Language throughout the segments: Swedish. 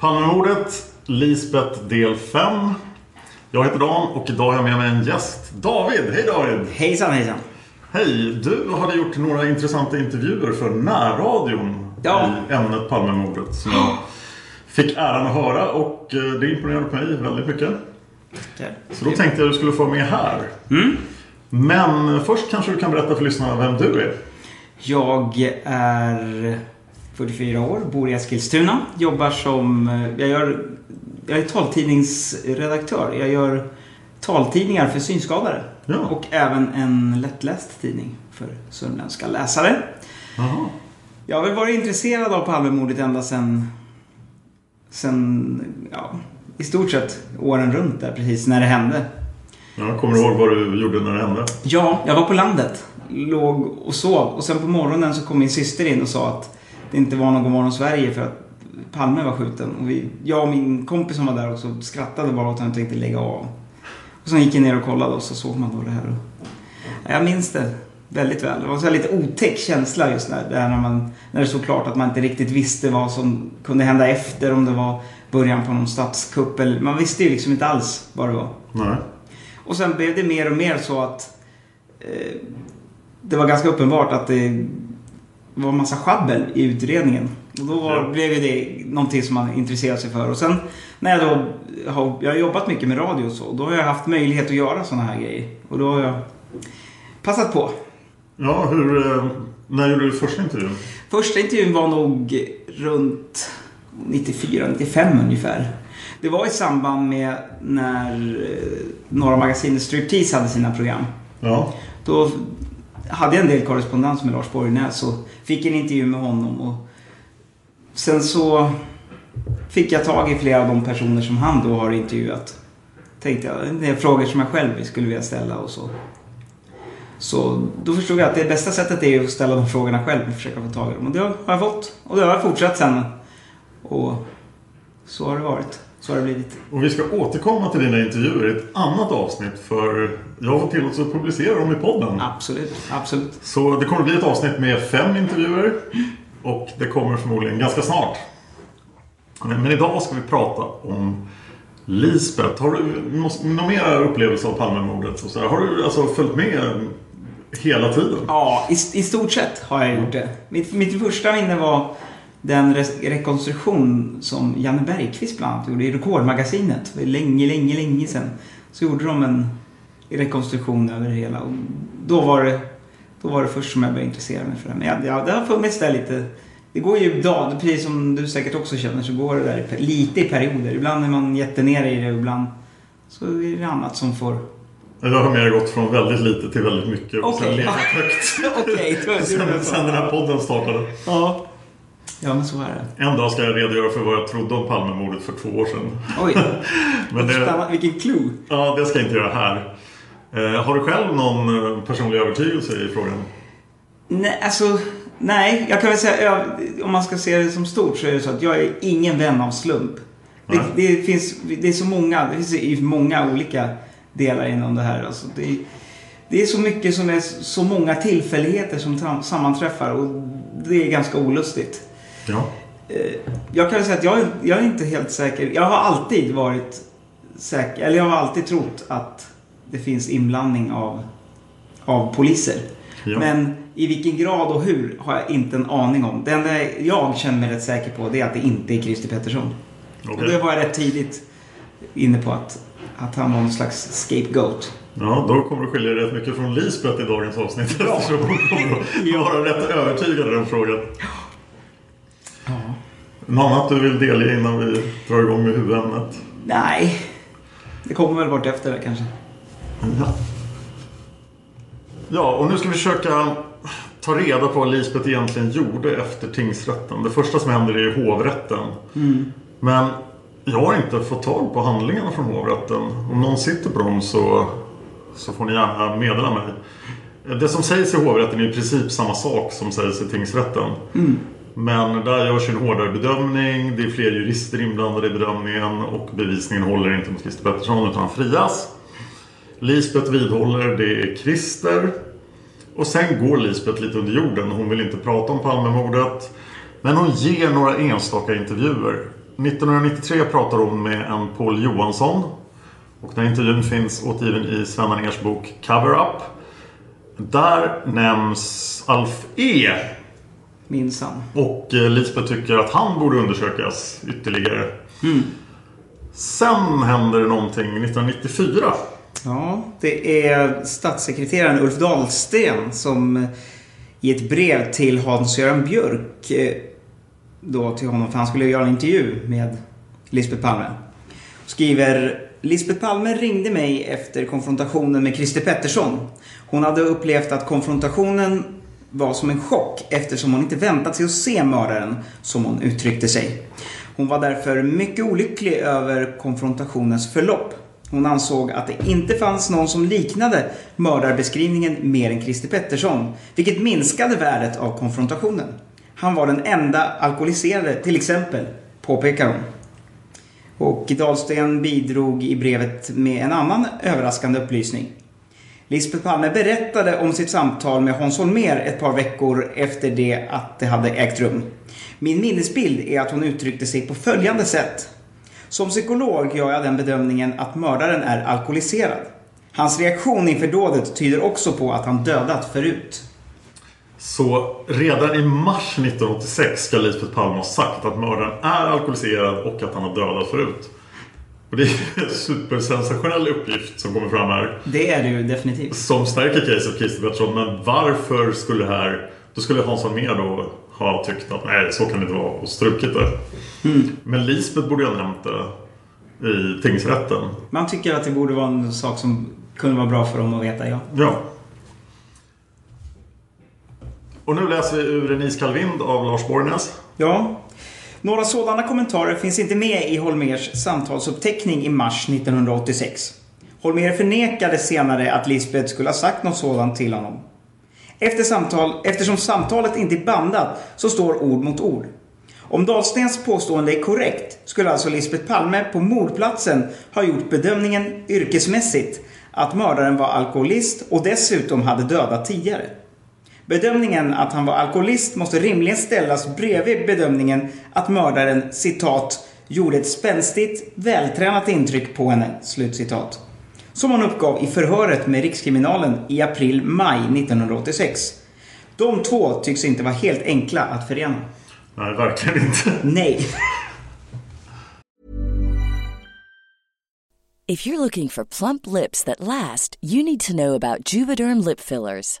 Palmemordet, Lisbeth del 5. Jag heter Dan och idag har jag med mig en gäst. David! Hej David! Hejsan hejsan! Hej! Du hade gjort några intressanta intervjuer för närradion Ja. i ämnet Palmemordet som jag fick äran att höra och eh, det imponerade på mig väldigt mycket. Så då tänkte jag att du skulle få med här. Mm. Men först kanske du kan berätta för lyssnarna vem du är. Jag är 44 år, bor i Eskilstuna. Jobbar som... eh, Jag, gör, jag är taltidningsredaktör. Jag gör taltidningar för synskadade. Ja. Och även en lättläst tidning för sörmländska läsare. Jaha. Jag har väl varit intresserad av Palmemordet ända sedan... Sen, ja, i stort sett åren runt där precis när det hände. Jag kommer du ihåg vad du gjorde när det hände? Ja, jag var på landet. Låg och sov. Och sen på morgonen så kom min syster in och sa att det inte var någon Godmorgon Sverige för att Palme var skjuten. Och vi, jag och min kompis som var där också skrattade bara åt att han tänkte lägga av. Och sen gick jag ner och kollade och så såg man då det här. Jag minns det väldigt väl. Det var en lite otäck känsla just där. där när, man, när det såg klart att man inte riktigt visste vad som kunde hända efter. Om det var början på någon statskupp eller... Man visste ju liksom inte alls vad det var. Nej. Och sen blev det mer och mer så att eh, det var ganska uppenbart att det var en massa schabbel i utredningen. Och då var, Ja. blev det någonting som man intresserade sig för. Och sen när jag då har, jag har jobbat mycket med radio och så. Då har jag haft möjlighet att göra sådana här grejer. Och då har jag passat på. Ja, hur... eh, När gjorde du första intervjun? Första intervjun var nog runt 94-95 ungefär. Det var i samband med när eh, Norra Magasinet Striptease hade sina program. Ja. Då hade jag en del korrespondens med Lars Borgnäs och fick en intervju med honom. Och sen så fick jag tag i flera av de personer som han då har intervjuat. Tänkte jag, det är frågor som jag själv skulle vilja ställa och så. Så då förstod jag att det bästa sättet är att ställa de frågorna själv och försöka få tag i dem. Och det har jag fått. Och det har jag fortsatt sen. Och så har det varit. Så har det blivit. Och vi ska återkomma till dina intervjuer i ett annat avsnitt för jag fått tillåtelse att publicera dem i podden. Absolut, absolut. Så det kommer bli ett avsnitt med fem intervjuer och det kommer förmodligen ganska snart. Men idag ska vi prata om Lisbeth. Har du någon mer upplevelse av Palmemordet? och så här? Har du alltså följt med hela tiden? Ja, i, i stort sett har jag gjort det. Mitt, mitt första minne var den res- rekonstruktion som Janne Bergqvist bland annat gjorde i Rekordmagasinet. För länge, länge, länge sedan. Så gjorde de en rekonstruktion över det hela. Och då var det, då var det först som jag började intressera mig för det. Men jag, ja, det har funnits där lite. Det går ju dag, precis som du säkert också känner, så går det där lite i perioder. Ibland är man jättenere i det och ibland så är det annat som får... Jag har mer gått från väldigt lite till väldigt mycket och sen Okej. legat högt. Okej, det sen, sen den här podden startade. Ja. Ja, men så är det. En dag ska jag redogöra för vad jag trodde om Palmemordet för två år sedan. Oj, Men det, vilken clue. ja, det ska jag inte göra här. Eh, har du själv någon eh, personlig övertygelse i frågan? Nej, alltså Nej, jag kan väl säga om man ska se det som stort så är det så att jag är ingen vän av slump. Det, det, finns, det är så många, det finns många olika delar inom det här. Alltså det, det är så mycket som är så många tillfälligheter som sammanträffar och det är ganska olustigt. Ja. Jag kan säga att jag, jag är inte helt säker. Jag har alltid varit säker, eller jag har alltid trott att det finns inblandning av, av poliser. Ja. Men i vilken grad och hur har jag inte en aning om. Det enda jag känner mig rätt säker på det är att det inte är Christer Pettersson. Okej. Och det var jag rätt tidigt inne på att, att han var någon slags scapegoat. Ja, då kommer det skilja rätt mycket från Lisbeth i dagens avsnitt. Eftersom hon kommer att vara rätt övertygad i den frågan. Något annat du vill delge innan vi drar igång med huvudämnet? Nej, det kommer väl bort efter det kanske. Ja. Ja, och nu ska vi försöka ta reda på vad Lisbeth egentligen gjorde efter tingsrätten. Det första som händer är hovrätten. Men jag har inte fått tag på handlingarna från hovrätten. Om någon sitter på dem så, så får ni gärna meddela mig. Det som sägs i hovrätten är i princip samma sak som sägs i tingsrätten. Men där görs en hårdare bedömning. Det är fler jurister inblandade i bedömningen och bevisningen håller inte mot Christer Pettersson utan han frias. Lisbeth vidhåller det är Christer. Och sen går Lisbeth lite under jorden. Hon vill inte prata om Palmemordet. Men hon ger några enstaka intervjuer. 1993 pratar hon med en Paul Johansson. Och den intervjun finns återgiven i Sven Aners bok Cover Up. Där nämns Alf E. Minsann. Och eh, Lisbeth tycker att han borde undersökas ytterligare. Sen händer det någonting 1994. Ja, det är statssekreteraren Ulf Dahlsten som eh, i ett brev till Hans-Göran Björk eh, då till honom, för han skulle göra en intervju med Lisbeth Palme. Skriver Lisbeth Palme ringde mig efter konfrontationen med Christer Pettersson. Hon hade upplevt att konfrontationen var som en chock eftersom hon inte väntat sig att se mördaren, som hon uttryckte sig. Hon var därför mycket olycklig över konfrontationens förlopp. Hon ansåg att det inte fanns någon som liknade mördarbeskrivningen mer än Christer Pettersson, vilket minskade värdet av konfrontationen. Han var den enda alkoholiserade, till exempel, påpekar hon. Och Dahlsten bidrog i brevet med en annan överraskande upplysning. Lisbeth Palme berättade om sitt samtal med Hans Holmér ett par veckor efter det att det hade ägt rum. Min minnesbild är att hon uttryckte sig på följande sätt. Som psykolog gör jag den bedömningen att mördaren är alkoholiserad. Hans reaktion inför dådet tyder också på att han dödat förut. Så redan i mars 1986 ska Lisbeth Palme ha sagt att mördaren är alkoholiserad och att han har dödat förut. Och det är en supersensationell uppgift som kommer fram här. Det är det ju definitivt. Som stärker caset Christer Pettersson. Men varför skulle det här... Då skulle Hans Holmér då ha tyckt att nej, så kan det inte vara och strukit det. Men Lisbeth borde ju ha nämnt det i tingsrätten. Man tycker att det borde vara en sak som kunde vara bra för dem att veta, ja. Ja. Och nu läser vi ur En iskall vind av Lars Borgnäs. Ja. Några sådana kommentarer finns inte med i Holmers samtalsuppteckning i mars 1986. Holmér förnekade senare att Lisbeth skulle ha sagt något sådant till honom. Efter samtal, eftersom samtalet inte är bandat så står ord mot ord. Om Dahlstens påstående är korrekt skulle alltså Lisbeth Palme på mordplatsen ha gjort bedömningen yrkesmässigt att mördaren var alkoholist och dessutom hade dödat tidigare. Bedömningen att han var alkoholist måste rimligen ställas bredvid bedömningen att mördaren citat gjorde ett spänstigt, vältränat intryck på henne, slutcitat. Som han uppgav i förhöret med Rikskriminalen i april-maj 1986. De två tycks inte vara helt enkla att förena. Nej, verkligen inte. Nej. If you're looking for plump lips that last, you need to know about Juvederm lip fillers.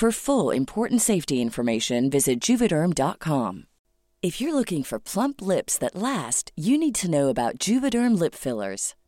For full important safety information, visit juvederm.com. If you're looking for plump lips that last, you need to know about Juvederm lip fillers.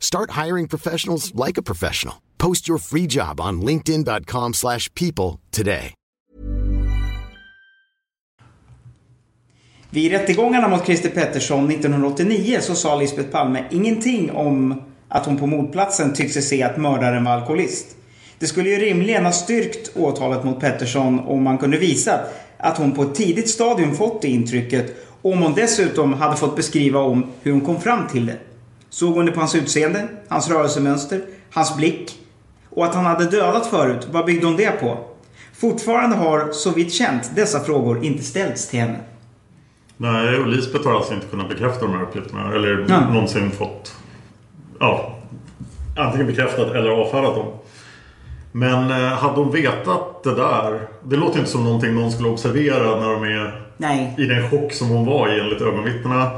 Start hiring professionals like a professional. Post your free job on linkedin.com/people slash people today. Vid rättegångarna mot Christer Pettersson 1989 så sa Lisbeth Palme ingenting om att hon på mordplatsen tyckte sig se att mördaren var alkoholist. Det skulle ju rimligen ha styrkt åtalet mot Pettersson om man kunde visa att hon på ett tidigt stadium fått det intrycket och om hon dessutom hade fått beskriva om hur hon kom fram till det. Såg hon det på hans utseende, hans rörelsemönster, hans blick? Och att han hade dödat förut, vad byggde hon det på? Fortfarande har, så vitt känt, dessa frågor inte ställts till henne. Nej, och Lisbeth har alltså inte kunnat bekräfta de här uppgifterna. Eller Ja. någonsin fått... Ja, antingen bekräftat eller avfärdat dem. Men eh, hade hon vetat det där... Det låter inte som någonting någon skulle observera när de är Nej. i den chock som hon var i enligt ögonvittnena.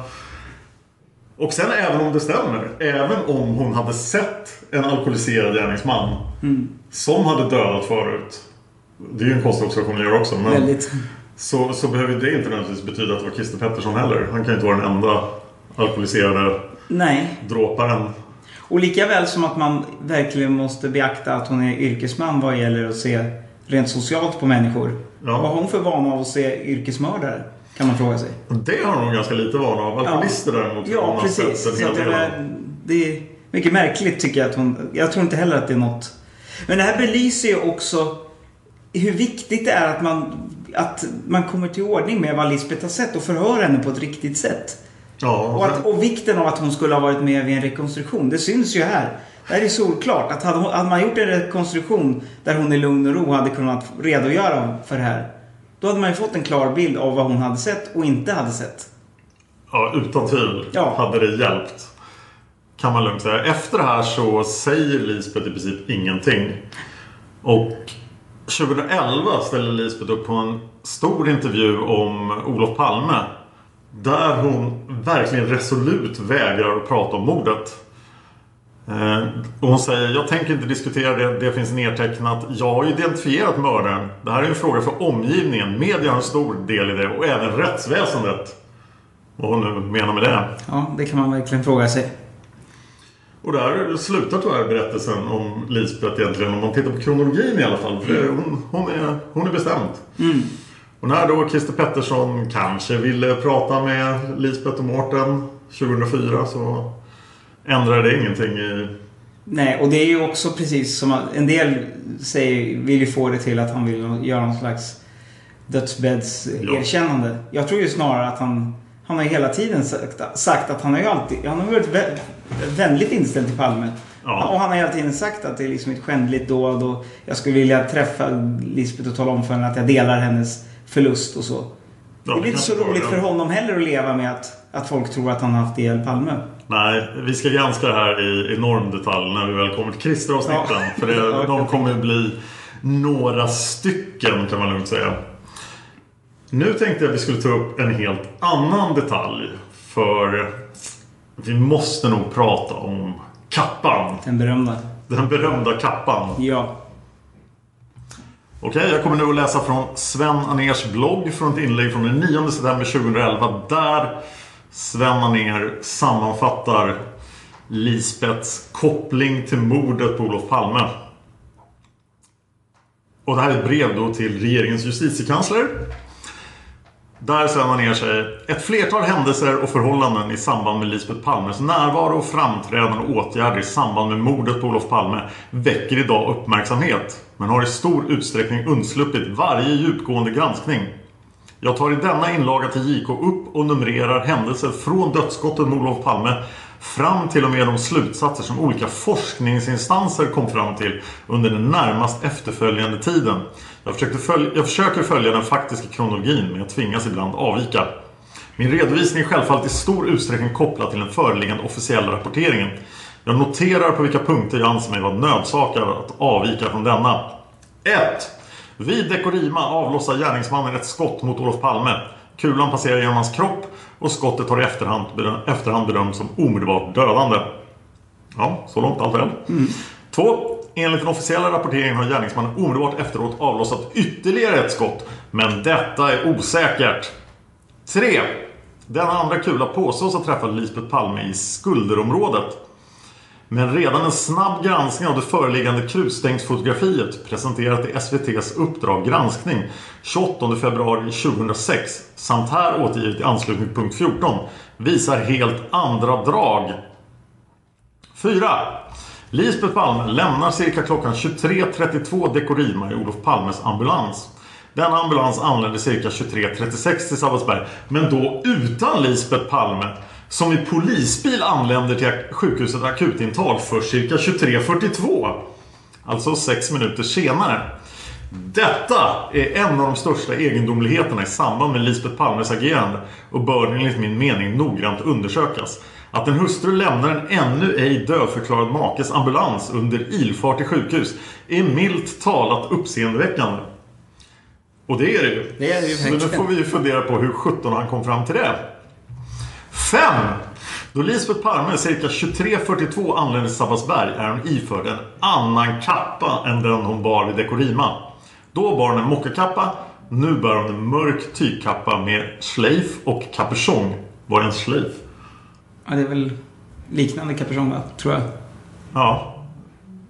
Och sen även om det stämmer. Även om hon hade sett en alkoholiserad gärningsman. Som hade dödat förut. Det är ju en konstig observation att göra också. Men Väldigt. så, så behöver det inte nödvändigtvis betyda att det var Christer Pettersson heller. Han kan ju inte vara den enda alkoholiserade Nej. dråparen. Och lika väl som att man verkligen måste beakta att hon är yrkesman vad gäller att se rent socialt på människor. Ja. Vad har hon för vana av att se yrkesmördare? Kan man fråga sig. Det har nog ganska lite vana av. Alkoholister däremot har Ja, precis. Så det, är, det är mycket märkligt tycker jag att hon... Jag tror inte heller att det är något... Men det här belyser ju också hur viktigt det är att man, att man kommer till ordning med vad Lisbeth har sett och förhör henne på ett riktigt sätt. Ja, Och, att, och vikten av att hon skulle ha varit med vid en rekonstruktion. Det syns ju här. Det här är solklart. Att hade, hade man gjort en rekonstruktion där hon i lugn och ro hade kunnat redogöra för det här. Då hade man ju fått en klar bild av vad hon hade sett och inte hade sett. Ja, utan tvivel Ja. hade det hjälpt. Kan man lugnt säga. Efter det här så säger Lisbeth i princip ingenting. Och 2011 ställer Lisbeth upp på en stor intervju om Olof Palme. Där hon verkligen resolut vägrar att prata om mordet. Eh, och hon säger, jag tänker inte diskutera det, det finns nedtecknat. Jag har identifierat mördaren. Det här är en fråga för omgivningen. Media har en stor del i det och även rättsväsendet. Vad hon nu menar med det. Ja, det kan man verkligen fråga sig. Och där slutar tyvärr berättelsen om Lisbeth egentligen. Om man tittar på kronologin i alla fall. För hon, hon, är, hon är bestämd. Och när då Christer Pettersson kanske ville prata med Lisbeth och Mårten 2004 så ändrade det ingenting i... Nej, och det är ju också precis som att en del säger, vill ju få det till att han vill göra någon slags dödsbäddserkännande. Jag tror ju snarare att han... Han har hela tiden sagt, sagt att han har ju alltid... Han har varit vä vänligt inställd till Palme. Ja. Och han har hela tiden sagt att det är liksom ett skändligt dåd och jag skulle vilja träffa Lisbeth och tala om för henne att jag delar hennes förlust och så. Ja, det blir inte så roligt för ja. honom heller att leva med att, att folk tror att han har haft ihjäl Palme. Nej, vi ska granska det här i enorm detalj när vi väl kommer till Christer-avsnitten. Ja. För det, de kommer ju bli några stycken kan man lugnt säga. Nu tänkte jag att vi skulle ta upp en helt annan detalj. För vi måste nog prata om kappan. Den berömda. Den berömda kappan. Ja. Okej, jag kommer nu att läsa från Sven Aners blogg från ett inlägg från den 9 september 2011 där Sven Anér sammanfattar Lisbets koppling till mordet på Olof Palme. Och det här är ett brev då till regeringens justitiekansler. Där Sven Anér säger Ett flertal händelser och förhållanden i samband med Lisbeth Palmes närvaro och framträdande och åtgärder i samband med mordet på Olof Palme väcker idag uppmärksamhet men har i stor utsträckning undsluppit varje djupgående granskning. Jag tar i denna inlaga till JK upp och numrerar händelser från dödsskottet mot Olof Palme fram till och med de slutsatser som olika forskningsinstanser kom fram till under den närmast efterföljande tiden. Jag, följa, jag försöker följa den faktiska kronologin men jag tvingas ibland avvika. Min redovisning är självfallet i stor utsträckning kopplad till den föreliggande officiella rapporteringen. Jag noterar på vilka punkter jag anser mig vara nödsakad att avvika från denna. 1. Vid Dekorima avlossar gärningsmannen ett skott mot Olof Palme. Kulan passerar genom hans kropp och skottet har i efterhand, efterhand bedömts som omedelbart dödande. Ja, så långt allt väl. 2. Enligt den officiella rapporteringen har gärningsmannen omedelbart efteråt avlossat ytterligare ett skott. Men detta är osäkert. 3. Denna andra kula påstås ha träffat Lisbeth Palme i skulderområdet. Men redan en snabb granskning av det föreliggande krutstängsfotografiet presenterat i SVTs Uppdrag granskning 28 februari 2006 samt här återgivet i anslutning till punkt 14 visar helt andra drag. 4. Lisbeth Palme lämnar cirka klockan 23.32 Dekorima i Olof Palmes ambulans. Denna ambulans anlände cirka 23.36 till Sabbatsberg men då utan Lisbeth Palme som i polisbil anländer till sjukhuset akutintag för cirka 23.42. Alltså sex minuter senare. Detta är en av de största egendomligheterna i samband med Lisbeth Palmes agerande och bör enligt min mening noggrant undersökas. Att en hustru lämnar en ännu ej dödförklarad makes ambulans under ilfart till sjukhus är milt talat uppseendeväckande. Och det är det ju. Det är det ju Så nu får vi ju fundera på hur 17 han kom fram till det. 5. Då Lisbeth Palme cirka 23.42 anlände till Sabbatsberg är hon iförd en annan kappa än den hon bar vid Dekorima. Då bar hon en mockakappa, nu bär hon en mörk tygkappa med schleif och kapuschong. Vad är en schleif? Ja, det är väl liknande kapuschong? Tror jag. Ja.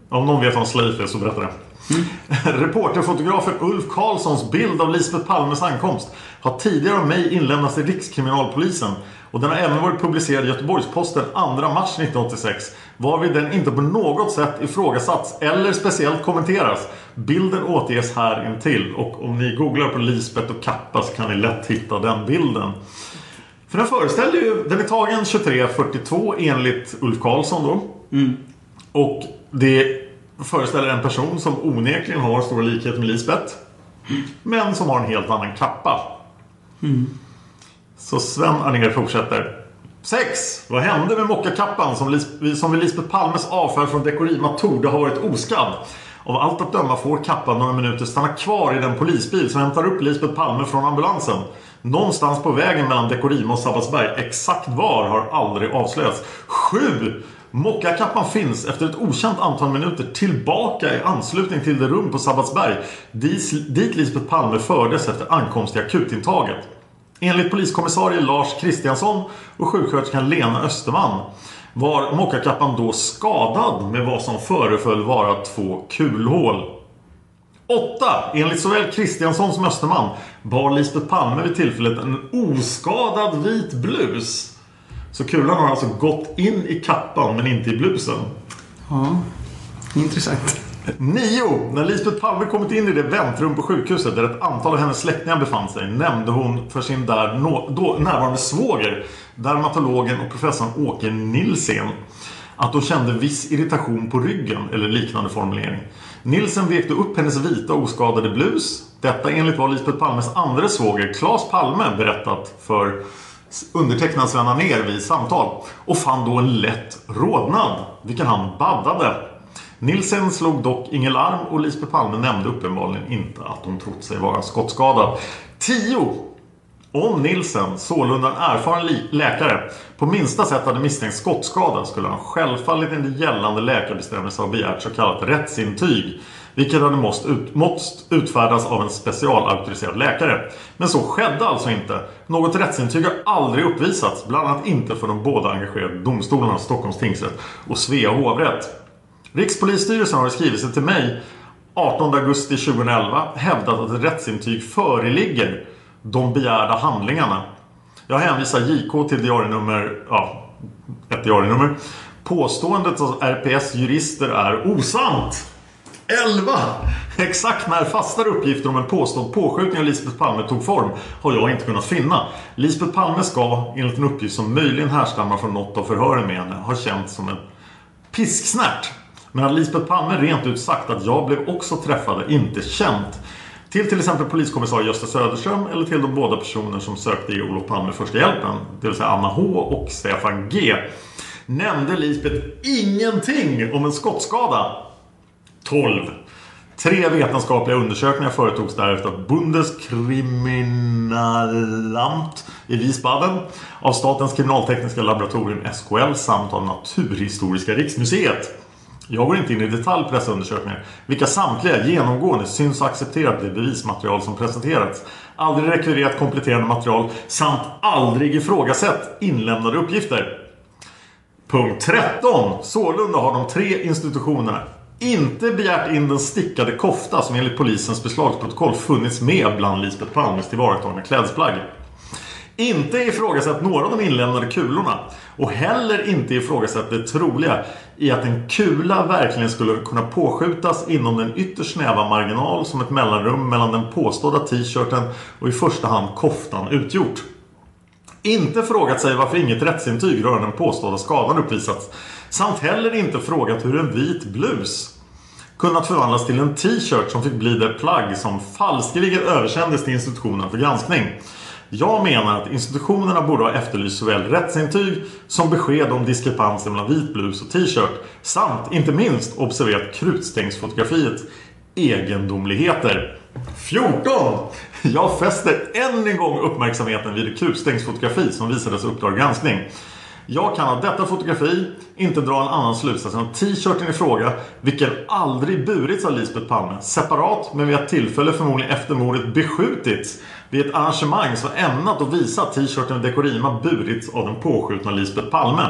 Om någon vet vad en schleif är så berätta det. Reporterfotografen Ulf Karlssons bild av Lisbeth Palmes ankomst har tidigare av mig inlämnats till Rikskriminalpolisen och den har även varit publicerad i Göteborgs-Posten 2 mars 1986 varvid den inte på något sätt ifrågasatts eller speciellt kommenteras. Bilden återges här intill och om ni googlar på Lisbeth och kappa så kan ni lätt hitta den bilden. För den föreställer ju, den är tagen 23.42 enligt Ulf Karlsson då. Och det föreställer en person som onekligen har stora likheter med Lisbeth. Men som har en helt annan kappa. Så Sven Anér fortsätter. 6. Vad hände med mockakappan som, Lis- som vid Lisbeth Palmes avfärd från Dekorima torde ha varit oskadd? Av allt att döma får kappan några minuter stanna kvar i den polisbil som hämtar upp Lisbeth Palme från ambulansen. Någonstans på vägen mellan Dekorima och Sabbatsberg. Exakt var har aldrig avslöjats. 7. Mockakappan finns efter ett okänt antal minuter tillbaka i anslutning till det rum på Sabbatsberg dit Lisbeth Palme fördes efter ankomst till akutintaget. Enligt poliskommissarie Lars Kristiansson och sjuksköterskan Lena Österman var mockakappan då skadad med vad som föreföll vara två kulhål. 8. Enligt såväl Kristiansson som Österman bar Lisbeth Palme vid tillfället en oskadad vit blus. Så kulan har alltså gått in i kappan men inte i blusen. Ja, intressant. 9. När Lisbeth Palme kommit in i det väntrum på sjukhuset där ett antal av hennes släktingar befann sig nämnde hon för sin där no då, närvarande svåger, dermatologen och professorn Åke Nilsen att hon kände viss irritation på ryggen eller liknande formulering. Nilsen vekte upp hennes vita oskadade blus. Detta enligt vad Lisbeth Palmes andra svåger Claes Palme berättat för undertecknad Sven ner vid samtal och fann då en lätt rodnad, vilken han baddade. Nilsen slog dock ingen larm och Lisbeth Palme nämnde uppenbarligen inte att hon trott sig vara skottskadad. 10. Om Nilsen, sålunda en erfaren läkare, på minsta sätt hade misstänkt skottskada skulle han självfallet enligt gällande läkarbestämmelse ha begärt så kallat rättsintyg. Vilket hade måste, ut, måste utfärdas av en specialauktoriserad läkare. Men så skedde alltså inte. Något rättsintyg har aldrig uppvisats. Bland annat inte för de båda engagerade domstolarna Stockholms tingsrätt och Svea hovrätt. Rikspolisstyrelsen har i skrivelse till mig 18 augusti 2011 hävdat att ett rättsintyg föreligger de begärda handlingarna. Jag hänvisar JK till diarienummer, ja, ett diarienummer. Påståendet att RPS jurister är osant. 11. Exakt när fastare uppgifter om en påstådd påskjutning av Lisbeth Palme tog form har jag inte kunnat finna. Lisbeth Palme ska, enligt en uppgift som möjligen härstammar från något av förhören med henne, ha känts som en pisksnärt. Men att Lisbeth Palme rent ut sagt att jag blev också träffad är inte känt. Till till exempel poliskommissarie Gösta Söderström eller till de båda personer som sökte ge Olof Palme första hjälpen, det vill säga Anna H och Stefan G. Nämnde Lisbeth ingenting om en skottskada. 12. Tre vetenskapliga undersökningar företogs därefter av Bundeskriminalamt i Wiesbaden, av Statens kriminaltekniska laboratorium SKL samt av Naturhistoriska riksmuseet. Jag går inte in i detalj på dessa undersökningar, vilka samtliga genomgående syns och accepterat det bevismaterial som presenterats, aldrig rekvirerat kompletterande material samt aldrig ifrågasatt inlämnade uppgifter. Punkt 13. Sålunda har de tre institutionerna inte begärt in den stickade kofta som enligt polisens beslagsprotokoll funnits med bland Lisbeth Palmes tillvaratagna klädesplagg. Inte ifrågasatt några av de inlämnade kulorna och heller inte ifrågasatt det troliga i att en kula verkligen skulle kunna påskjutas inom den ytterst snäva marginal som ett mellanrum mellan den påstådda t-shirten och i första hand koftan utgjort. Inte frågat sig varför inget rättsintyg rörande den påstådda skadan uppvisats samt heller inte frågat hur en vit blus kunnat förvandlas till en t-shirt som fick bli det plagg som falskeligen översändes till institutionen för granskning. Jag menar att institutionerna borde ha efterlyst såväl rättsintyg som besked om diskrepansen mellan vit blus och t-shirt samt inte minst observerat krutstängsfotografiets egendomligheter. 14. Jag fäster än en gång uppmärksamheten vid det krutstängsfotografi som visades Uppdrag granskning. Jag kan av detta fotografi inte dra en annan slutsats än att t-shirten i fråga, vilken aldrig burits av Lisbeth Palme, separat men vid ett tillfälle förmodligen efter mordet beskjutits vid ett arrangemang som var ämnat att visa att t-shirten Dekorima burits av den påskjutna Lisbeth Palme.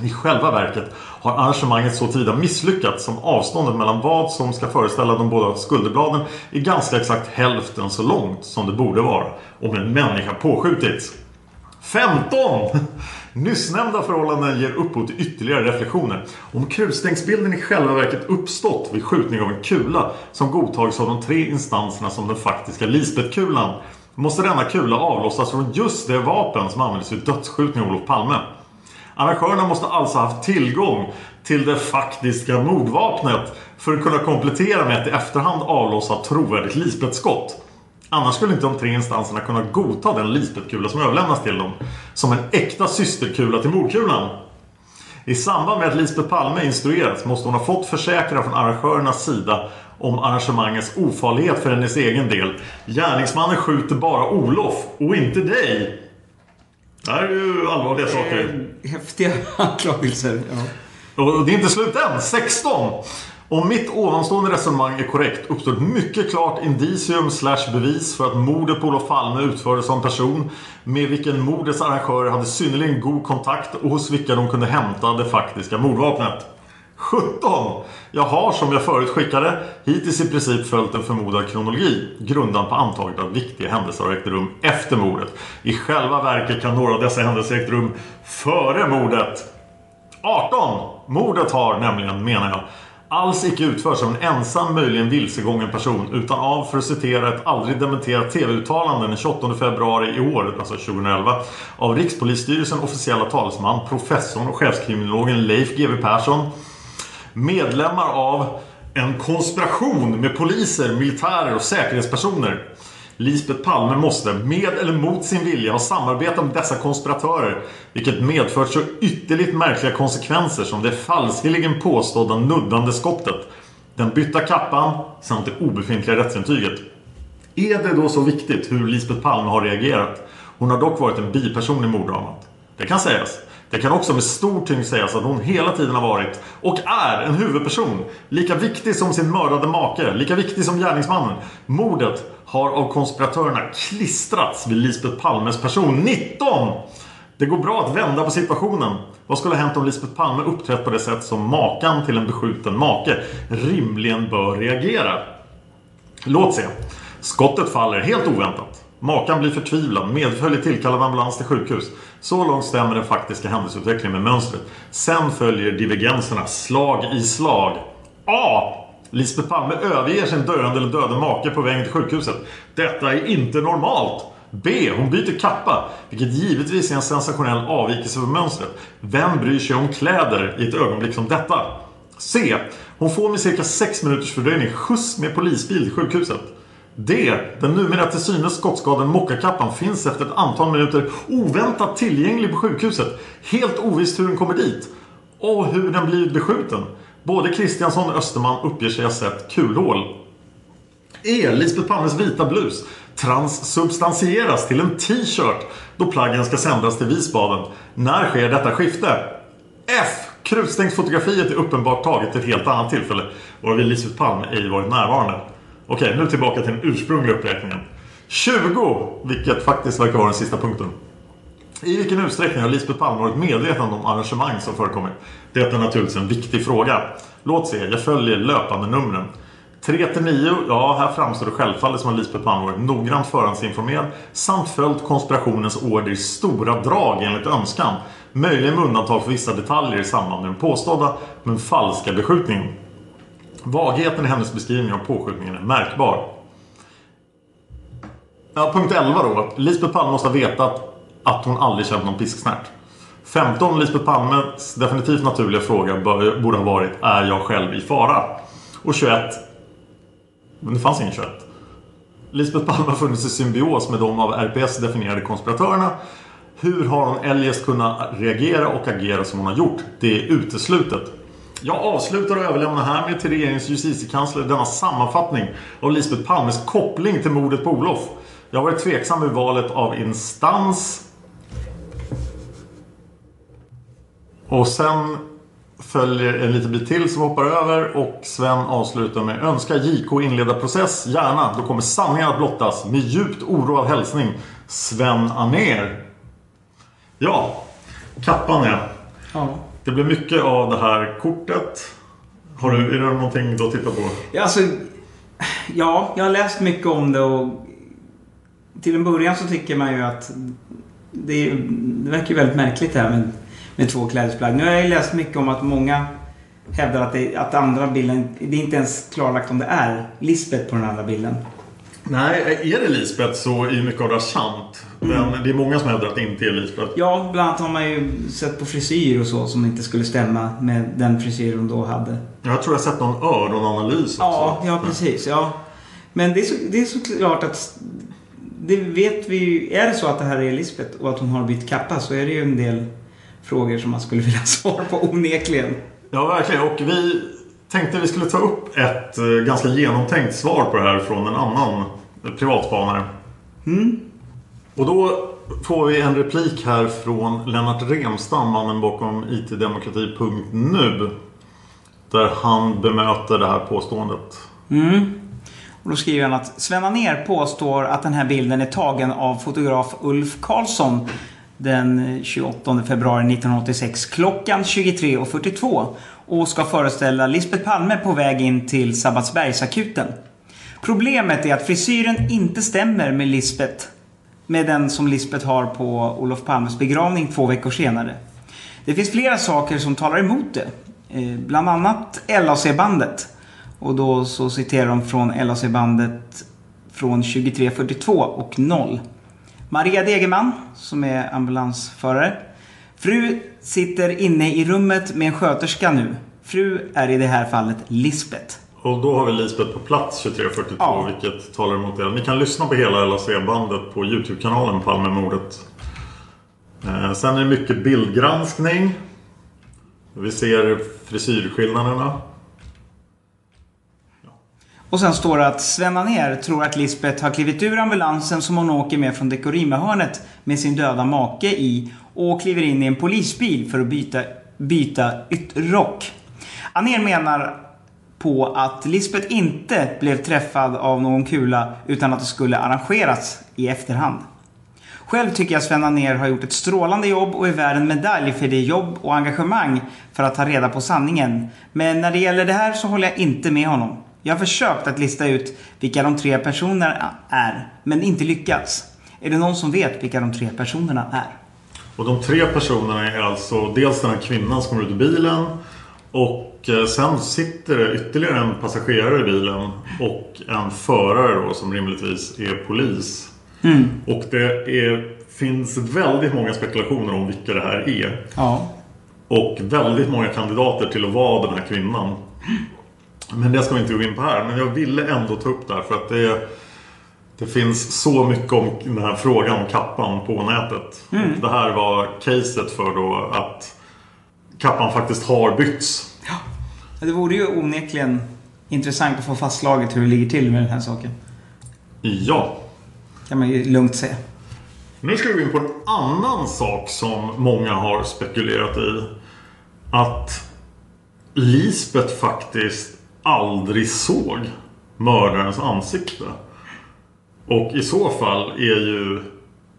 I själva verket har arrangemanget så tida misslyckats som avståndet mellan vad som ska föreställa de båda skulderbladen är ganska exakt hälften så långt som det borde vara om en människa påskjutits. 15! Nyssnämnda förhållanden ger upphov till ytterligare reflektioner. Om kulstängsbilden i själva verket uppstått vid skjutning av en kula som godtagits av de tre instanserna som den faktiska Lisbetkulan, måste denna kula avlossas från just det vapen som användes vid dödsskjutningen av Olof Palme. Arrangörerna måste alltså ha haft tillgång till det faktiska mordvapnet för att kunna komplettera med ett i efterhand avlossat trovärdigt Lisbeth-skott. Annars skulle inte de tre instanserna kunna godta den Lisbeth-kula som överlämnas till dem som en äkta systerkula till mordkulan. I samband med att Lisbeth Palme instruerats måste hon ha fått försäkra från arrangörernas sida om arrangemangets ofarlighet för hennes egen del. Gärningsmannen skjuter bara Olof och inte dig. Det här är ju allvarliga saker. Häftiga anklagelser. Ja. Och det är inte slut än. 16. Om mitt ovanstående resonemang är korrekt uppstår ett mycket klart indicium slash bevis för att mordet på Olof Palme utfördes av en person med vilken mordets arrangörer hade synnerligen god kontakt och hos vilka de kunde hämta det faktiska mordvapnet. 17. Jag har som jag förut skickade hittills i princip följt en förmodad kronologi grundad på antagandet att viktiga händelser har ägt rum efter mordet. I själva verket kan några av dessa händelser ägt rum före mordet. 18. Mordet har nämligen, menar jag, alls icke utförs av en ensam möjligen vilsegången person utan av, för att citera ett aldrig dementerat tv-uttalande den 28 februari i år, alltså 2011 av Rikspolisstyrelsen officiella talesman, professorn och chefskriminologen Leif GW Persson medlemmar av en konspiration med poliser, militärer och säkerhetspersoner. Lisbeth Palme måste, med eller mot sin vilja, ha samarbetat med dessa konspiratörer vilket medfört så ytterligt märkliga konsekvenser som det falskeligen påstådda nuddande skottet, den bytta kappan samt det obefintliga rättsintyget. Är det då så viktigt hur Lisbeth Palme har reagerat? Hon har dock varit en biperson i morddramat. Det kan sägas. Det kan också med stor tyngd sägas att hon hela tiden har varit och är en huvudperson. Lika viktig som sin mördade make, lika viktig som gärningsmannen. Mordet har av konspiratörerna klistrats vid Lisbeth Palmes person. 19! Det går bra att vända på situationen. Vad skulle ha hänt om Lisbeth Palme uppträtt på det sätt som makan till en beskjuten make rimligen bör reagera? Låt se. Skottet faller helt oväntat. Makan blir förtvivlad, medföljer tillkallad ambulans till sjukhus. Så långt stämmer den faktiska händelseutvecklingen med mönstret. Sen följer divergenserna slag i slag. A. Lisbeth Palme överger sin döende eller döde make på vägen till sjukhuset. Detta är inte normalt. B. Hon byter kappa, vilket givetvis är en sensationell avvikelse från mönstret. Vem bryr sig om kläder i ett ögonblick som detta? C. Hon får med cirka 6 minuters fördröjning skjuts med polisbil till sjukhuset. D. Den numera till synes skottskadade mockakappan finns efter ett antal minuter oväntat tillgänglig på sjukhuset. Helt ovisst hur den kommer dit. Och hur den blivit beskjuten. Både Kristiansson och Österman uppger sig ha sett kulhål. E. Lisbeth Palmes vita blus transsubstansieras till en t-shirt då plaggen ska sändas till Visbaden. När sker detta skifte? F. Krutstängsfotografiet är uppenbart taget till ett helt annat tillfälle varvid Lisbeth Palme ej varit närvarande. Okej, nu tillbaka till den ursprungliga uppräkningen. 20, vilket faktiskt verkar vara den sista punkten. I vilken utsträckning har Lisbeth Palme varit medveten om arrangemang som förekommit? Det är naturligtvis en viktig fråga. Låt se, jag följer löpande numren. 3-9, ja här framstår det självfallet som att Lisbeth Palme varit noggrant förhandsinformerad samt följt konspirationens order i stora drag enligt önskan. Möjligen med undantag för vissa detaljer i samband med den påstådda men falska beskjutningen. Vagheten i hennes beskrivning av påskjutningen är märkbar. Ja, punkt 11 då. Lisbeth Palme måste ha vetat att hon aldrig känt någon pisksnärt. 15. Lisbeth Palmes definitivt naturliga fråga borde ha varit Är jag själv i fara? Och 21. Men det fanns ingen 21. Lisbeth Palme har funnits i symbios med de av RPS definierade konspiratörerna. Hur har hon eljest kunnat reagera och agera som hon har gjort? Det är uteslutet. Jag avslutar och överlämnar härmed till regeringens justitiekansler denna sammanfattning av Lisbeth Palmes koppling till mordet på Olof. Jag har varit tveksam vid valet av instans. Och sen följer en liten bit till som hoppar över och Sven avslutar med Önskar JK inleda process? Gärna, då kommer sanningen att blottas. Med djupt oroad hälsning Sven Aner. Ja, kappan ja. Ja. Det blir mycket av det här kortet. Har du, är det någonting du har tittat på? Ja, alltså, ja, jag har läst mycket om det och till en början så tycker man ju att det, det verkar väldigt märkligt det här med, med två klädesplagg. Nu har jag läst mycket om att många hävdar att, det, att andra bilden, det är inte ens klarlagt om det är Lisbeth på den andra bilden. Nej, är det Lisbeth så är mycket av det sant. Men det är många som hävdar att det inte är Lisbeth. Ja, bland annat har man ju sett på frisyr och så som inte skulle stämma med den frisyr hon då hade. Jag tror jag har sett någon öronanalys också. Ja, ja precis. Ja. Men det är, så, det är såklart att det vet vi ju. Är det så att det här är Lisbeth och att hon har bytt kappa så är det ju en del frågor som man skulle vilja ha svar på onekligen. Ja, verkligen. Och vi tänkte vi skulle ta upp ett eh, ganska genomtänkt svar på det här från en annan privatspanare. Mm. Och då får vi en replik här från Lennart Remstam, mannen bakom itdemokrati.nu. Där han bemöter det här påståendet. Mm. Och då skriver han att Sven Anér påstår att den här bilden är tagen av fotograf Ulf Karlsson den 28 februari 1986 klockan 23.42 och ska föreställa Lisbeth Palme på väg in till Sabbatsbergsakuten. Problemet är att frisyren inte stämmer med Lisbeth med den som Lisbeth har på Olof Palmes begravning två veckor senare. Det finns flera saker som talar emot det. Eh, bland annat LAC-bandet. Och då så citerar de från LAC-bandet från 2342 och 0. Maria Degerman, som är ambulansförare. Fru sitter inne i rummet med en sköterska nu. Fru är i det här fallet Lisbeth. Och då har vi Lisbeth på plats 2342 Ja. vilket talar emot det. Ni kan lyssna på hela LAC-bandet på Youtube-kanalen Palmemordet. Eh, sen är det mycket bildgranskning. Vi ser frisyrskillnaderna. Och sen står det att Sven ner tror att Lisbeth har klivit ur ambulansen som hon åker med från Dekorima-hörnet med sin döda make i och kliver in i en polisbil för att byta, byta ytterrock. Anér menar på att Lisbeth inte blev träffad av någon kula utan att det skulle arrangerats i efterhand. Själv tycker jag Sven Anér har gjort ett strålande jobb och är värd en medalj för det jobb och engagemang för att ta reda på sanningen. Men när det gäller det här så håller jag inte med honom. Jag har försökt att lista ut vilka de tre personerna är, men inte lyckats. Är det någon som vet vilka de tre personerna är? Och de tre personerna är alltså dels den här kvinnan som kommer ut ur bilen och eh, sen sitter det ytterligare en passagerare i bilen och en förare då som rimligtvis är polis. Och det är, finns väldigt många spekulationer om vilka det här är. Ja. Och väldigt många kandidater till att vara den här kvinnan. Men det ska vi inte gå in på här. Men jag ville ändå ta upp det här för att det, det finns så mycket om den här frågan om kappan på nätet. Och det här var caset för då att kappan faktiskt har bytts. Det vore ju onekligen intressant att få fastslaget hur det ligger till med den här saken. Ja. Kan man ju lugnt säga. Nu ska vi gå in på en annan sak som många har spekulerat i. Att Lisbeth faktiskt aldrig såg mördarens ansikte. Och i så fall är ju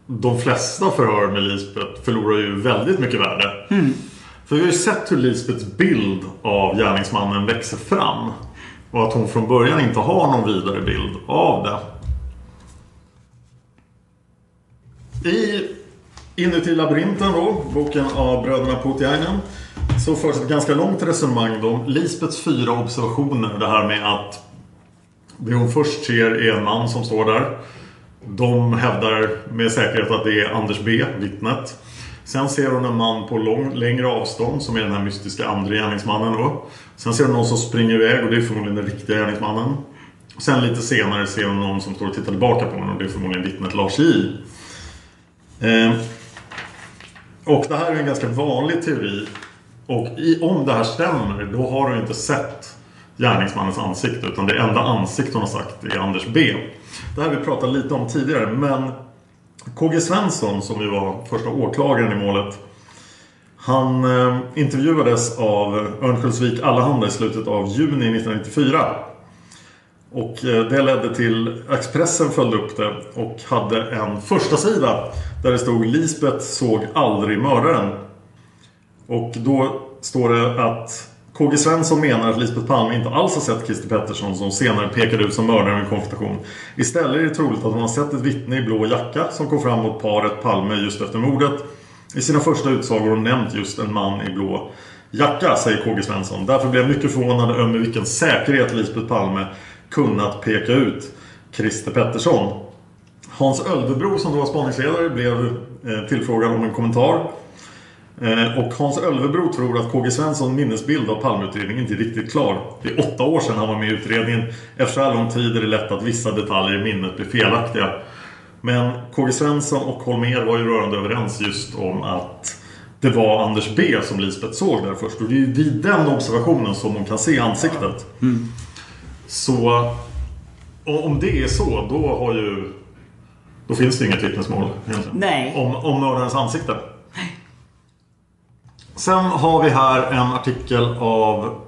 de flesta förhör med Lisbeth förlorar ju väldigt mycket värde. För vi har ju sett hur Lisbeths bild av gärningsmannen växer fram. Och att hon från början inte har någon vidare bild av det. I Inuti labyrinten då, boken av bröderna Putiainen så förs ett ganska långt resonemang då om Lisbets fyra observationer. Det här med att det hon först ser är en man som står där. De hävdar med säkerhet att det är Anders B, vittnet. Sen ser hon en man på lång, längre avstånd som är den här mystiska andra gärningsmannen då. Sen ser hon någon som springer iväg och det är förmodligen den riktiga gärningsmannen. Sen lite senare ser hon någon som står och tittar tillbaka på henne och det är förmodligen vittnet Lars J. Eh, och det här är en ganska vanlig teori. Och i, om det här stämmer, då har hon inte sett gärningsmannens ansikte. Utan det enda ansikte hon har sagt är Anders B. Det här har vi pratat lite om tidigare. Men KG Svensson, som ju var första åklagaren i målet. Han eh, intervjuades av Örnsköldsvik Allehanda i slutet av juni 1994. Och eh, det ledde till Expressen följde upp det och hade en första sida där det stod Lisbeth såg aldrig mördaren. Och då står det att KG Svensson menar att Lisbeth Palme inte alls har sett Christer Pettersson som senare pekade ut som mördaren vid konfrontation. Istället är det troligt att hon har sett ett vittne i blå jacka som kom fram mot paret Palme just efter mordet. I sina första utsagor har hon nämnt just en man i blå jacka, säger KG Svensson. Därför blev jag mycket förvånad över med vilken säkerhet Lisbeth Palme kunnat peka ut Christer Pettersson. Hans Ölvebro som då var spaningsledare blev eh, tillfrågad om en kommentar. Eh, och Hans Ölvebro tror att KG Svensson minnesbild av Palmeutredningen inte är riktigt klar. Det är åtta år sedan han var med i utredningen. Efter så här lång tid är det lätt att vissa detaljer i minnet blir felaktiga. Men KG Svensson och Holmer var ju rörande överens just om att det var Anders B som Lisbeth såg där först. Och det är ju vid den observationen som hon kan se ansiktet. Så och om det är så, då har ju... Då finns det inget vittnesmål egentligen. Nej. Om, om mördarens ansikte. Sen har vi här en artikel av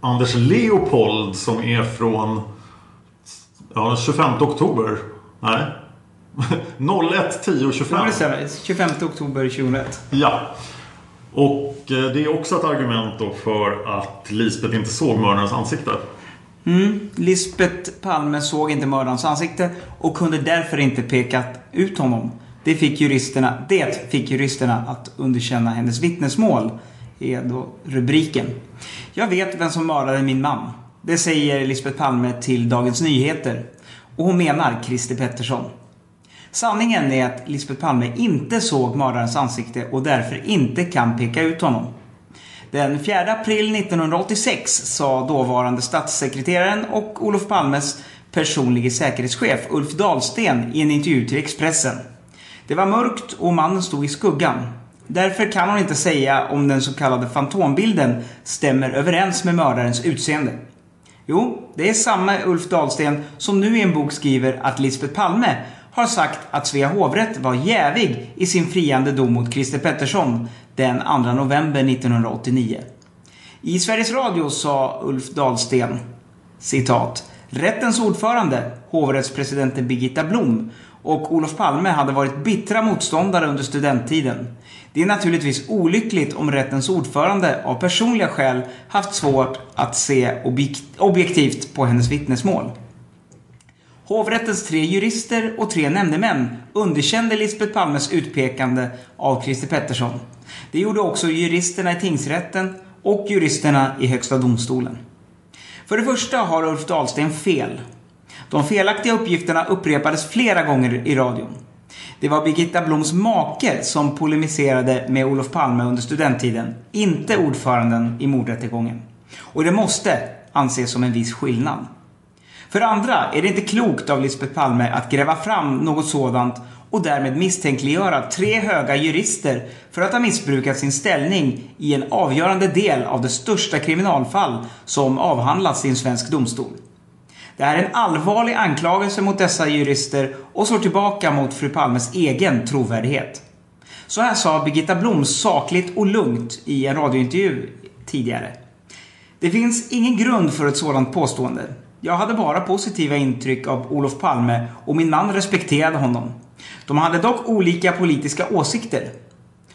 Anders Leopold som är från ja, den 25 oktober. Nej. 01 10 25. Ja, det stämmer. 25 oktober 2001. Ja. Och eh, det är också ett argument då för att Lisbeth inte såg mördarens ansikte. Lisbeth Palme såg inte mördarens ansikte och kunde därför inte peka ut honom. Det fick juristerna, det fick juristerna att underkänna hennes vittnesmål är då rubriken. Jag vet vem som mördade min man. Det säger Lisbeth Palme till Dagens Nyheter. Och hon menar Christer Pettersson. Sanningen är att Lisbeth Palme inte såg mördarens ansikte och därför inte kan peka ut honom. Den 4 april 1986 sa dåvarande statssekreteraren och Olof Palmes personlige säkerhetschef Ulf Dahlsten i en intervju till Expressen. Det var mörkt och mannen stod i skuggan. Därför kan hon inte säga om den så kallade fantombilden stämmer överens med mördarens utseende. Jo, det är samma Ulf Dahlsten som nu i en bok skriver att Lisbeth Palme har sagt att Svea hovrätt var jävig i sin friande dom mot Christer Pettersson den 2 november 1989. I Sveriges Radio sa Ulf Dahlsten citat Rättens ordförande, hovrättspresidenten Birgitta Blom och Olof Palme hade varit bittra motståndare under studenttiden. Det är naturligtvis olyckligt om rättens ordförande av personliga skäl haft svårt att se objektivt på hennes vittnesmål. Hovrättens tre jurister och tre nämndemän underkände Lisbeth Palmes utpekande av Christer Pettersson. Det gjorde också juristerna i tingsrätten och juristerna i Högsta domstolen. För det första har Ulf Dahlsten fel. De felaktiga uppgifterna upprepades flera gånger i radion. Det var Birgitta Bloms make som polemiserade med Olof Palme under studenttiden, inte ordföranden i mordrättegången. Och det måste anses som en viss skillnad. För det andra är det inte klokt av Lisbeth Palme att gräva fram något sådant och därmed misstänkliggöra tre höga jurister för att ha missbrukat sin ställning i en avgörande del av det största kriminalfall som avhandlats i en svensk domstol. Det här är en allvarlig anklagelse mot dessa jurister och slår tillbaka mot fru Palmes egen trovärdighet. Så här sa Birgitta Blom sakligt och lugnt i en radiointervju tidigare. Det finns ingen grund för ett sådant påstående. Jag hade bara positiva intryck av Olof Palme och min man respekterade honom. De hade dock olika politiska åsikter.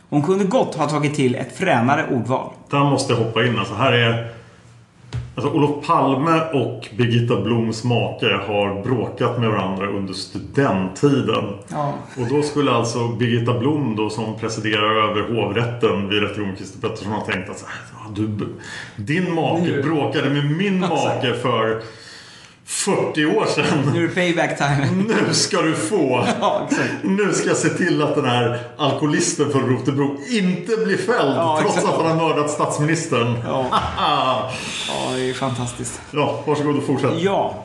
Hon kunde gott ha tagit till ett fränare ordval. Där måste jag hoppa in. Alltså här är... Alltså Olof Palme och Birgitta Bloms make har bråkat med varandra under studenttiden. Ja. Och då skulle alltså Birgitta Blom då som presiderar över hovrätten vid rättegången Christer Pettersson ha tänkt att du, din make bråkade med min make för 40 år sedan. Nu är det payback time. Nu ska du få! Ja. Nu ska jag se till att den här alkoholisten från Rotebro inte blir fälld Ja, trots att han har mördat statsministern. Ja. Ja, det är fantastiskt. Ja, varsågod och fortsätt. Ja.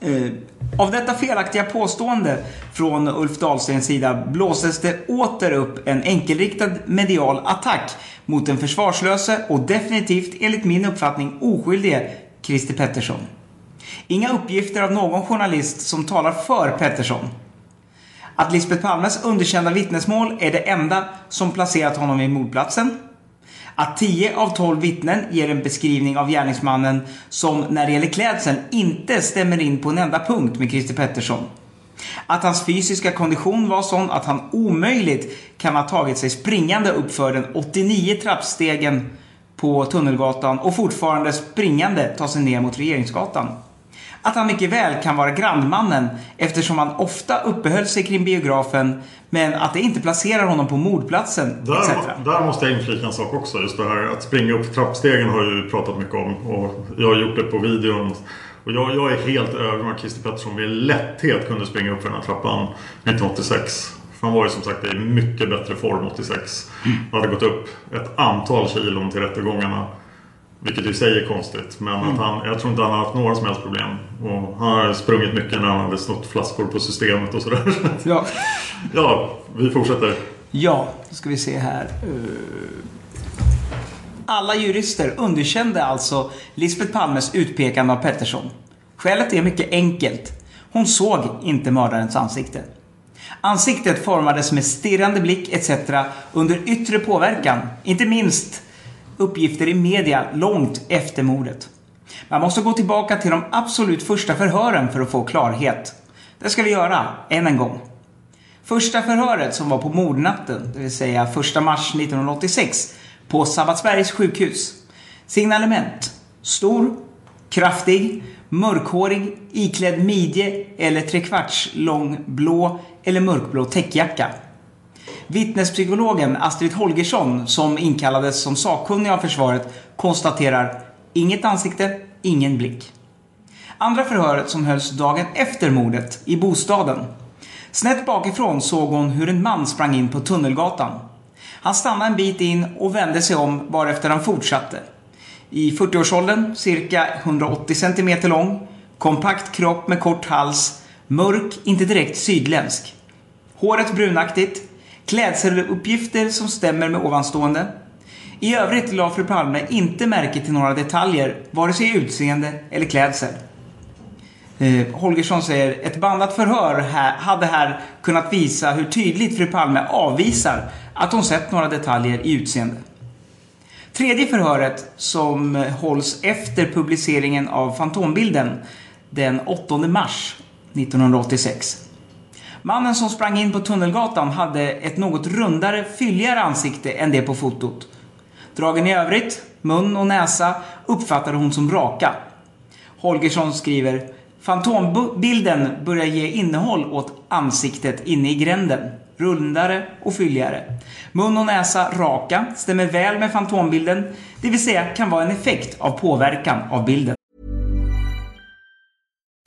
Eh, av detta felaktiga påstående från Ulf Dahlstens sida blåses det åter upp en enkelriktad medial attack mot den försvarslöse och definitivt, enligt min uppfattning, oskyldige Christer Pettersson. Inga uppgifter av någon journalist som talar för Pettersson. Att Lisbeth Palmes underkända vittnesmål är det enda som placerat honom vid mordplatsen. Att 10 av 12 vittnen ger en beskrivning av gärningsmannen som när det gäller klädseln inte stämmer in på en enda punkt med Christer Pettersson. Att hans fysiska kondition var sån att han omöjligt kan ha tagit sig springande uppför den 89 trappstegen på Tunnelgatan och fortfarande springande ta sig ner mot Regeringsgatan. Att han mycket väl kan vara grannmannen eftersom han ofta uppehöll sig kring biografen men att det inte placerar honom på mordplatsen etc. Där, där måste jag inflika en sak också. Just det här att springa upp trappstegen har jag ju pratat mycket om. Och jag har gjort det på videon. Och jag, jag är helt övertygad om att Christer Pettersson med lätthet kunde springa upp för den här trappan 1986. För han var ju som sagt i mycket bättre form 86. Han hade gått upp ett antal kilon till rättegångarna. Vilket i sig är konstigt. Men att han, jag tror inte han har haft några som helst problem. Och han har sprungit mycket när han hade snott flaskor på systemet och sådär. Ja. ja, vi fortsätter. Ja, då ska vi se här. Eh, Alla jurister underkände alltså Lisbeth Palmes utpekande av Pettersson. Skälet är mycket enkelt. Hon såg inte mördarens ansikte. Ansiktet formades med stirrande blick etc. under yttre påverkan, inte minst uppgifter i media långt efter mordet. Man måste gå tillbaka till de absolut första förhören för att få klarhet. Det ska vi göra, än en gång. Första förhöret som var på mordnatten, det vill säga 1 mars 1986, på Sabbatsbergs sjukhus. Signalement. Stor, kraftig, mörkhårig, iklädd midje eller trekvarts lång blå eller mörkblå täckjacka. Vittnespsykologen Astrid Holgersson, som inkallades som sakkunnig av försvaret, konstaterar inget ansikte, ingen blick. Andra förhöret som hölls dagen efter mordet, i bostaden. Snett bakifrån såg hon hur en man sprang in på Tunnelgatan. Han stannade en bit in och vände sig om varefter han fortsatte. I 40-årsåldern, cirka 180 cm lång, kompakt kropp med kort hals, mörk, inte direkt sydländsk. Håret brunaktigt, klädseluppgifter som stämmer med ovanstående. I övrigt la fru Palme inte märke till några detaljer, vare sig i utseende eller klädsel. Eh, Holgersson säger, ett bandat förhör här, hade här kunnat visa hur tydligt fru Palme avvisar att hon sett några detaljer i utseende. Tredje förhöret, som hålls efter publiceringen av Fantombilden den 8 mars 1986. Mannen som sprang in på Tunnelgatan hade ett något rundare, fylligare ansikte än det på fotot. Dragen i övrigt, mun och näsa, uppfattade hon som raka. Holgersson skriver Fantombilden börjar ge innehåll åt ansiktet inne i gränden. Rundare och fylligare. Mun och näsa raka, stämmer väl med fantombilden, det vill säga kan vara en effekt av påverkan av bilden.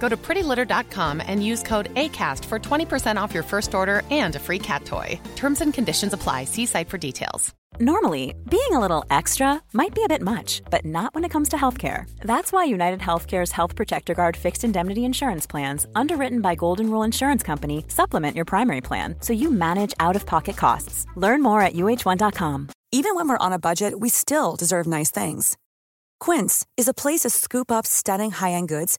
Go to prettylitter.com and use code ACAST for 20% off your first order and a free cat toy. Terms and conditions apply. See site for details. Normally, being a little extra might be a bit much, but not when it comes to healthcare. That's why United Healthcare's Health Protector Guard fixed indemnity insurance plans, underwritten by Golden Rule Insurance Company, supplement your primary plan so you manage out of pocket costs. Learn more at uh1.com. Even when we're on a budget, we still deserve nice things. Quince is a place to scoop up stunning high end goods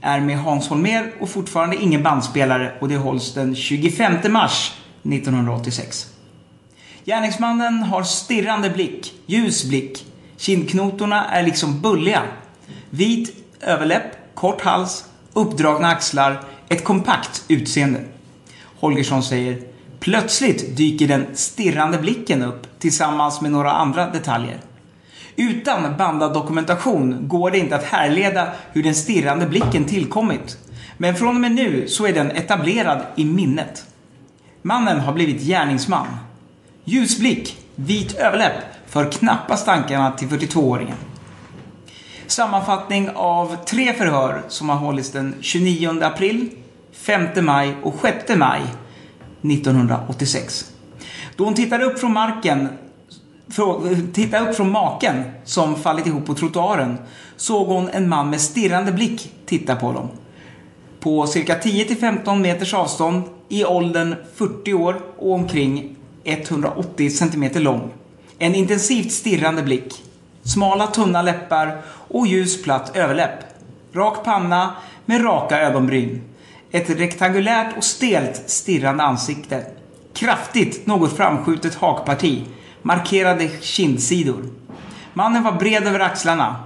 är med Hans Holmér och fortfarande ingen bandspelare och det hålls den 25 mars 1986. Gärningsmannen har stirrande blick, ljus blick. Kindknotorna är liksom bulliga. Vit överläpp, kort hals, uppdragna axlar, ett kompakt utseende. Holgersson säger Plötsligt dyker den stirrande blicken upp tillsammans med några andra detaljer. Utan bandad dokumentation går det inte att härleda hur den stirrande blicken tillkommit. Men från och med nu så är den etablerad i minnet. Mannen har blivit gärningsman. Ljusblick, vit överläpp för knappast tankarna till 42-åringen. Sammanfattning av tre förhör som har hållits den 29 april, 5 maj och 6 maj 1986. Då hon tittar upp från marken tittade upp från maken som fallit ihop på trottoaren såg hon en man med stirrande blick titta på dem. På cirka 10-15 meters avstånd, i åldern 40 år och omkring 180 cm lång. En intensivt stirrande blick. Smala tunna läppar och ljus platt överläpp. Rak panna med raka ögonbryn. Ett rektangulärt och stelt stirrande ansikte. Kraftigt, något framskjutet hakparti. Markerade kindsidor. Mannen var bred över axlarna.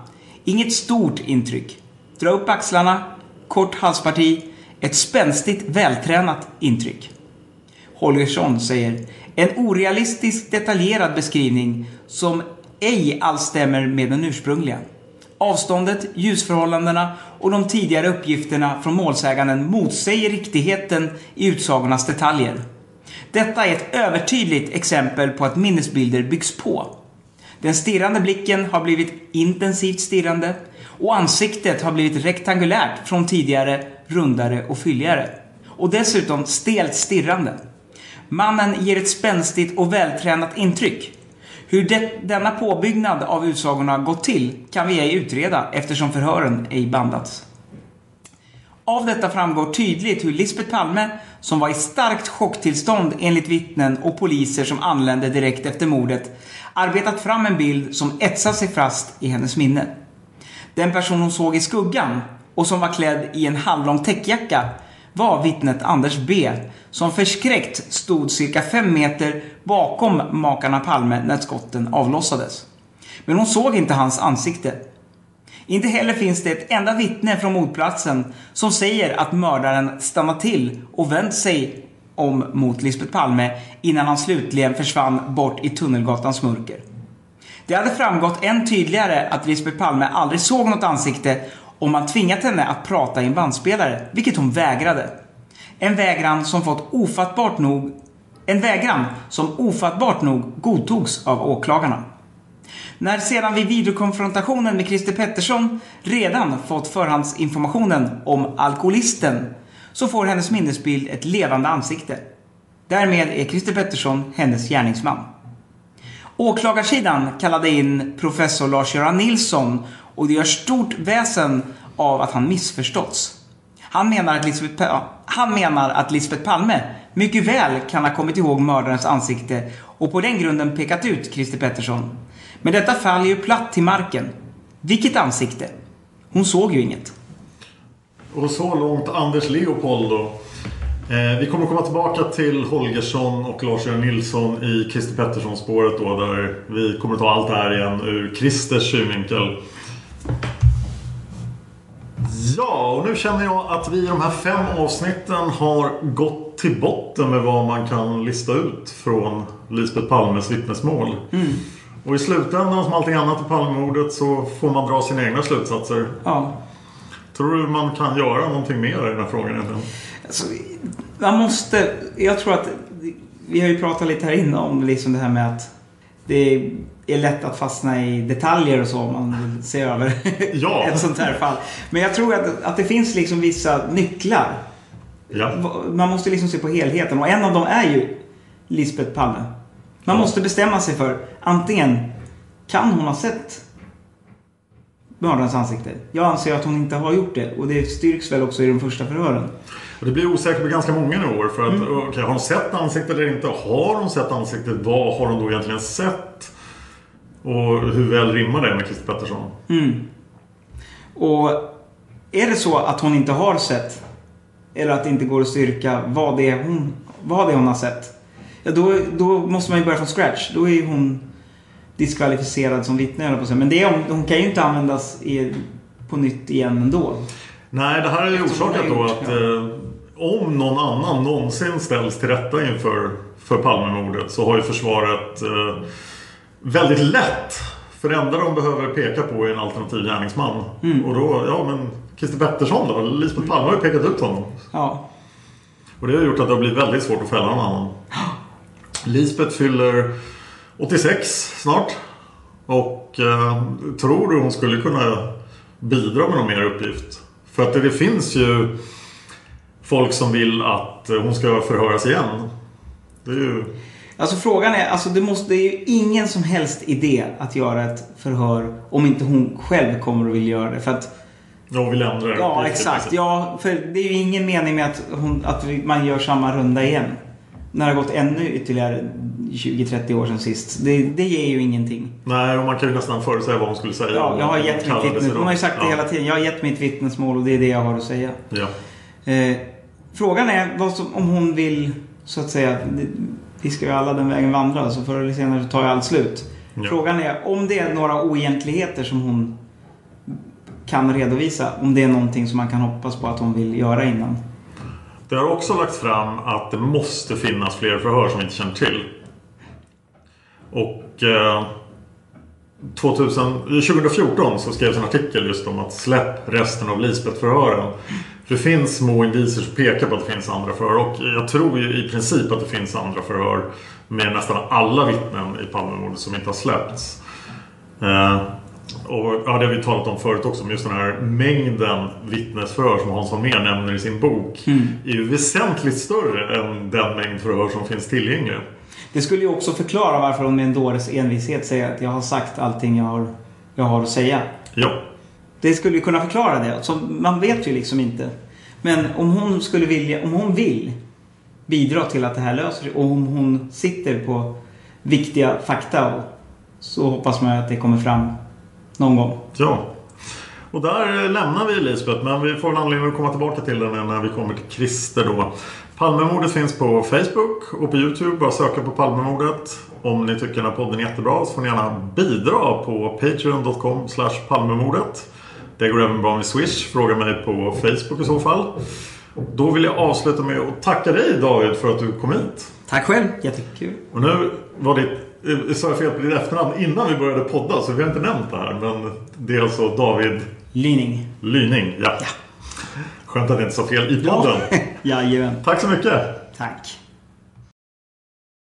Inget stort intryck. Dra upp axlarna, kort halsparti, ett spänstigt, vältränat intryck. Holgersson säger en orealistisk detaljerad beskrivning som ej alls stämmer med den ursprungliga. Avståndet, ljusförhållandena och de tidigare uppgifterna från målsäganden motsäger riktigheten i utsagornas detaljer. Detta är ett övertydligt exempel på att minnesbilder byggs på. Den stirrande blicken har blivit intensivt stirrande och ansiktet har blivit rektangulärt från tidigare rundare och fylligare. Och dessutom stelt stirrande. Mannen ger ett spänstigt och vältränat intryck. Hur det, denna påbyggnad av utsagorna gått till kan vi ej utreda eftersom förhören ej bandats. Av detta framgår tydligt hur Lisbeth Palme, som var i starkt chocktillstånd enligt vittnen och poliser som anlände direkt efter mordet, arbetat fram en bild som etsat sig fast i hennes minne. Den person hon såg i skuggan och som var klädd i en halvlång täckjacka var vittnet Anders B som förskräckt stod cirka fem meter bakom makarna Palme när skotten avlossades. Men hon såg inte hans ansikte. Inte heller finns det ett enda vittne från mordplatsen som säger att mördaren stannat till och vänt sig om mot Lisbeth Palme innan han slutligen försvann bort i Tunnelgatans mörker. Det hade framgått än tydligare att Lisbeth Palme aldrig såg något ansikte om man tvingat henne att prata i en bandspelare, vilket hon vägrade. En vägran som fått ofattbart nog en vägran som ofattbart nog godtogs av åklagarna. När sedan vid videokonfrontationen med Christer Pettersson redan fått förhandsinformationen om alkoholisten så får hennes minnesbild ett levande ansikte. Därmed är Christer Pettersson hennes gärningsman. Åklagarsidan kallade in professor Lars-Göran Nilsson och det gör stort väsen av att han missförståtts. Han menar, att Lisbeth, han menar att Lisbeth Palme mycket väl kan ha kommit ihåg mördarens ansikte och på den grunden pekat ut Christer Pettersson. Men detta faller ju platt till marken. Vilket ansikte? Hon såg ju inget. Och så långt Anders Leopold då. Eh, vi kommer komma tillbaka till Holgersson och Lars-Göran Nilsson i Christer Pettersson-spåret då där vi kommer ta allt det här igen ur Christers synvinkel. Ja, och nu känner jag att vi i de här fem avsnitten har gått till botten med vad man kan lista ut från Lisbeth Palmes vittnesmål. Mm. Och i slutändan, som allting annat i Palmemordet, så får man dra sina egna slutsatser. Ja. Tror du man kan göra någonting mer i den här frågan egentligen? Alltså, man måste... Jag tror att... Vi har ju pratat lite här inne om liksom det här med att det är lätt att fastna i detaljer och så om man vill se över Ja. ett sånt här fall. Men jag tror att, att det finns liksom vissa nycklar. Ja. Man måste liksom se på helheten och en av dem är ju Lisbeth Palme. Man måste bestämma sig för antingen kan hon ha sett mördarens ansikte? Jag anser att hon inte har gjort det och det styrks väl också i de första förhören. Och det blir osäkert på ganska många nivåer. För att, Mm. okej, har hon sett ansiktet eller inte? Har hon sett ansiktet? Vad har hon då egentligen sett? Och hur väl rimmar det med Christer Pettersson? Mm. Och är det så att hon inte har sett eller att det inte går att styrka vad det är hon, vad det är hon har sett. Ja, då, då måste man ju börja från scratch. Då är ju hon diskvalificerad som vittne, på säga. Men det är, hon kan ju inte användas i, på nytt igen ändå. Nej, det här är ju orsakat då att gjort, eh, om någon annan någonsin ställs till rätta inför för Palmemordet så har ju försvaret eh, väldigt lätt. För det enda de behöver peka på är en alternativ gärningsman. Mm. Och då, ja men Christer Pettersson då? Lisbeth Palme har ju pekat ut honom. Ja. Och det har gjort att det har blivit väldigt svårt att fälla någon annan. Lisbeth fyller 86 snart. Och eh, tror du hon skulle kunna bidra med någon mer uppgift? För att det, det finns ju folk som vill att eh, hon ska förhöras igen. Det är ju... Alltså frågan är, alltså det, måste, det är ju ingen som helst idé att göra ett förhör om inte hon själv kommer och vill göra det. För att, Jag vill ändra det. ja, exakt. Ja, för det är ju ingen mening med att, hon, att man gör samma runda igen. När det har gått ännu ytterligare 20-30 år sedan sist. Det, det ger ju ingenting. Nej, och man kan ju nästan förutsäga vad hon skulle säga. Ja, jag har gett mitt vittnesmål. Hon har ju sagt det Ja. hela tiden. Jag har gett mitt vittnesmål och det är det jag har att säga. Ja. Eh, frågan är som, om hon vill, så att säga, det- vi ska ju alla den vägen vandra så förr eller senare tar ju allt slut. Ja. Frågan är om det är några oegentligheter som hon kan redovisa. Om det är någonting som man kan hoppas på att hon vill göra innan. Det har också lagts fram att det måste finnas fler förhör som vi inte känner till. Och eh, 2000, 2014 så skrevs en artikel just om att släpp resten av Lisbeth-förhören. För det finns små indicier som pekar på att det finns andra förhör. Och jag tror ju i princip att det finns andra förhör med nästan alla vittnen i Palmemordet som inte har släppts. Eh, och ja, det har vi talat om förut också, men just den här mängden vittnesförhör som Hans Holmér nämner i sin bok är ju väsentligt större än den mängd förhör som finns tillgängliga. Det skulle ju också förklara varför hon med en dåres envishet säger att jag har sagt allting jag har, jag har att säga. Ja, Det skulle ju kunna förklara det. Så man vet ju liksom inte. Men om hon skulle vilja, om hon vill bidra till att det här löser sig och om hon sitter på viktiga fakta så hoppas man att det kommer fram någon gång. Ja. Och där lämnar vi Lisbeth men vi får en anledning att komma tillbaka till den när vi kommer till Christer då. Palmemordet finns på Facebook och på Youtube. Bara söka på Palmemordet. Om ni tycker den här podden är jättebra så får ni gärna bidra på patreon.com palmemordet. Det går även bra med Swish. Fråga mig på Facebook i så fall. Då vill jag avsluta med att tacka dig David för att du kom hit. Tack själv, jättekul. Och nu var ditt, eh, sa jag fel på ditt efternamn innan vi började podda så vi har inte nämnt det här. Men det är alltså David Lyning. Lyning, ja. Ja. Skönt att jag inte sa fel i podden. Jajamän. Tack så mycket. Tack.